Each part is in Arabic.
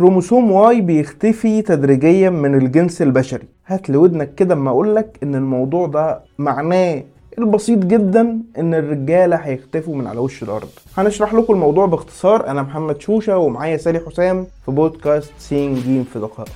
كروموسوم Y بيختفي تدريجيا من الجنس البشري. هات لي ودنك كده اما اقولك إن الموضوع ده معناه البسيط جدا إن الرجالة هيختفوا من على وش الأرض. هنشرح لكم الموضوع باختصار. أنا محمد شوشة ومعايا سالي حسام في بودكاست سين جيم في دقائق.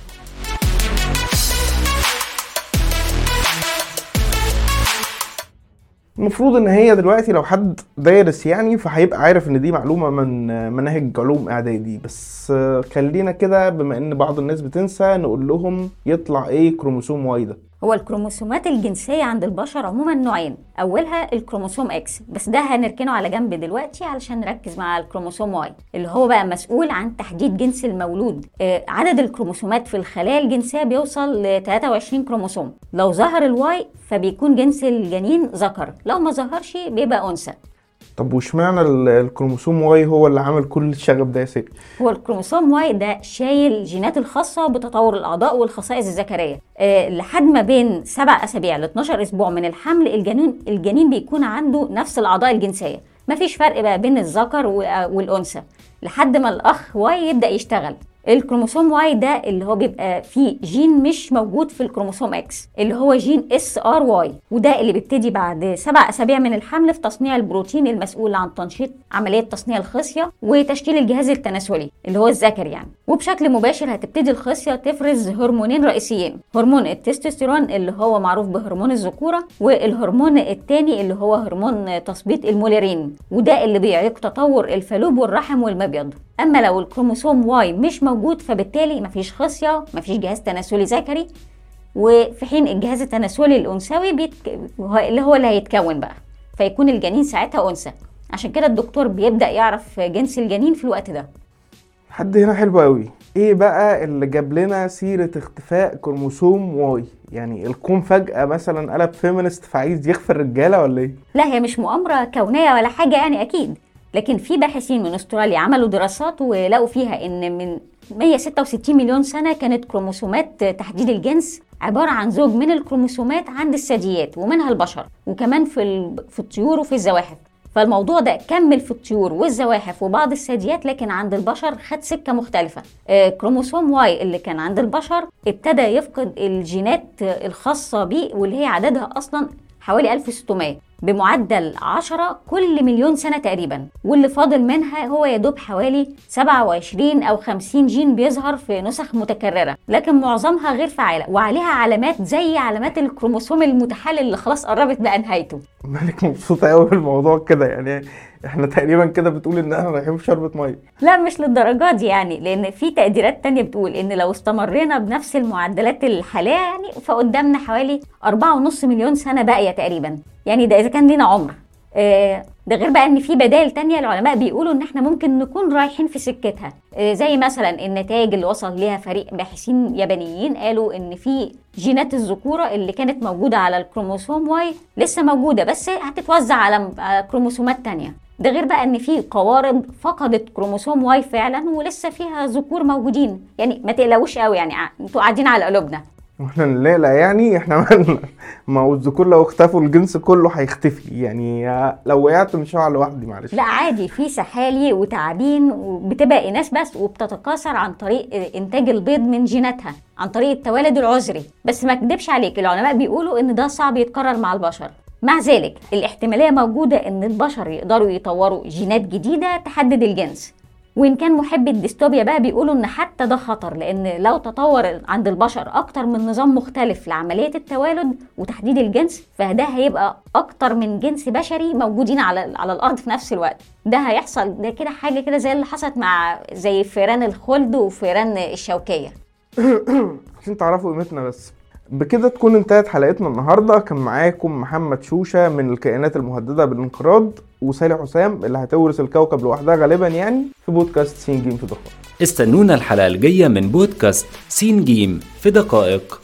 المفروض إن هي دلوقتي لو حد دارس يعني فهيبقى عارف إن دي معلومة من مناهج علوم إعدادي. بس خلينا كده بما إن بعض الناس بتنسى نقول لهم يطلع إيه كروموسوم Y ده. هو الكروموسومات الجنسية عند البشر عموما نوعين. أولها الكروموسوم X بس ده هنركنه على جنب دلوقتي علشان نركز مع الكروموسوم Y اللي هو بقى مسؤول عن تحديد جنس المولود. آه عدد الكروموسومات في الخلايا الجنسية بيوصل ل 23 كروموسوم. لو ظهر ال Y فبيكون جنس الجنين ذكر. لو ما ظهرش بيبقى أنثى. طب واشمعنى الكروموسوم Y هو اللي عامل كل الشغب ده يا سيدي؟ هو الكروموسوم Y ده شايل الجينات الخاصة بتطور الأعضاء والخصائص الذكرية. أه لحد ما بين سبع أسابيع ل 12 أسبوع من الحمل الجنين الجنين بيكون عنده نفس الأعضاء الجنسية. مفيش فرق بقى بين الذكر والأنثى. لحد ما الأخ Y يبدأ يشتغل. الكروموسوم Y ده اللي هو بيبقى فيه جين مش موجود في الكروموسوم X اللي هو جين SRY وده اللي بيبتدي بعد سبع أسابيع من الحمل في تصنيع البروتين المسؤول عن تنشيط عملية تصنيع الخصية وتشكيل الجهاز التناسلي اللي هو الذكر يعني. وبشكل مباشر هتبتدي الخصية تفرز هرمونين رئيسيين هرمون التستوستيرون اللي هو معروف بهرمون الذكورة والهرمون الثاني اللي هو هرمون تثبيط الموليرين وده اللي بيعيق تطور الفالوب والرحم والمبيض. أما لو الكروموسوم Y مش موجود فبالتالي مفيش خصية مفيش جهاز تناسلي ذكري. وفي حين الجهاز التناسلي الأنثوي بيتك... اللي هو اللي هيتكون بقى فيكون الجنين ساعتها أنثى. عشان كده الدكتور بيبدأ يعرف جنس الجنين في الوقت ده. لحد هنا حلو قوي. إيه بقى اللي جاب لنا سيرة اختفاء كروموسوم Y؟ يعني الكون فجأة مثلا قلب feminist فعايز يخفي الرجاله ولا إيه؟ لا هي مش مؤامرة كونية ولا حاجة يعني أكيد. لكن في باحثين من أستراليا عملوا دراسات ولقوا فيها إن من 166 مليون سنة كانت كروموسومات تحديد الجنس عبارة عن زوج من الكروموسومات عند الثدييات ومنها البشر وكمان في في الطيور وفي الزواحف. فالموضوع ده كمل في الطيور والزواحف وبعض الثدييات لكن عند البشر خد سكة مختلفة. آه كروموسوم Y اللي كان عند البشر ابتدى يفقد الجينات الخاصة بيه واللي هي عددها أصلا حوالي 1600 بمعدل 10 كل مليون سنة تقريبا. واللي فاضل منها هو يدوب حوالي 27 أو 50 جين بيظهر في نسخ متكررة. لكن معظمها غير فعالة وعليها علامات زي علامات الكروموسوم المتحلل اللي خلاص قربت بقى نهايته. مالك مبسوطة قوي بالموضوع كده يعني إحنا تقريبا كده بتقول إن إحنا رايحين في شربة مية. لا مش للدرجة دي يعني لأن في تقديرات تانية بتقول إن لو استمرينا بنفس المعدلات الحالية يعني فقدامنا حوالي 4.5 مليون سنة باقية تقريبا. يعني ده إذا كان لينا عمر. آه ده غير بقى إن في بدائل تانية العلماء بيقولوا إن إحنا ممكن نكون رايحين في سكتها. آه زي مثلا النتائج اللي وصل ليها فريق باحثين يابانيين قالوا إن في جينات الذكورة اللي كانت موجودة على الكروموسوم واي لسه موجودة بس هتتوزع على كروموسومات تانية. ده غير بقى إن في قوارض فقدت كروموسوم Y فعلا ولسه فيها ذكور موجودين. يعني ما تقلقوش قوي يعني أنتوا قاعدين على قلوبنا. وإحنا نقلق يعني إحنا مالنا ما هو الذكور لو اختفوا الجنس كله هيختفي. يعني لو وقعت مش هقع لوحدي معلش. لا عادي في سحالي وتعابين وبتبقى اناث بس وبتتكاثر عن طريق إنتاج البيض من جيناتها عن طريق التوالد العذري. بس ما اكدبش عليك العلماء بيقولوا إن ده صعب يتكرر مع البشر. مع ذلك الاحتمالية موجودة إن البشر يقدروا يطوروا جينات جديدة تحدد الجنس. وإن كان محبي الديستوبيا بقى بيقولوا إن حتى ده خطر لأن لو تطور عند البشر أكتر من نظام مختلف لعملية التوالد وتحديد الجنس فده هيبقى أكتر من جنس بشري موجودين على على الأرض في نفس الوقت. ده هيحصل ده كده حاجة كده زي اللي حصلت مع زي فيران الخلد وفيران الشوكية. عشان تعرفوا قيمتنا بس. بكده تكون انتهت حلقتنا النهارده. كان معاكم محمد شوشة من الكائنات المهددة بالانقراض وسالي حسام اللي هتورث الكوكب لوحدها غالبا يعني في بودكاست سين جيم في دقائق. استنونا الحلقة الجاية من بودكاست سين جيم في دقائق.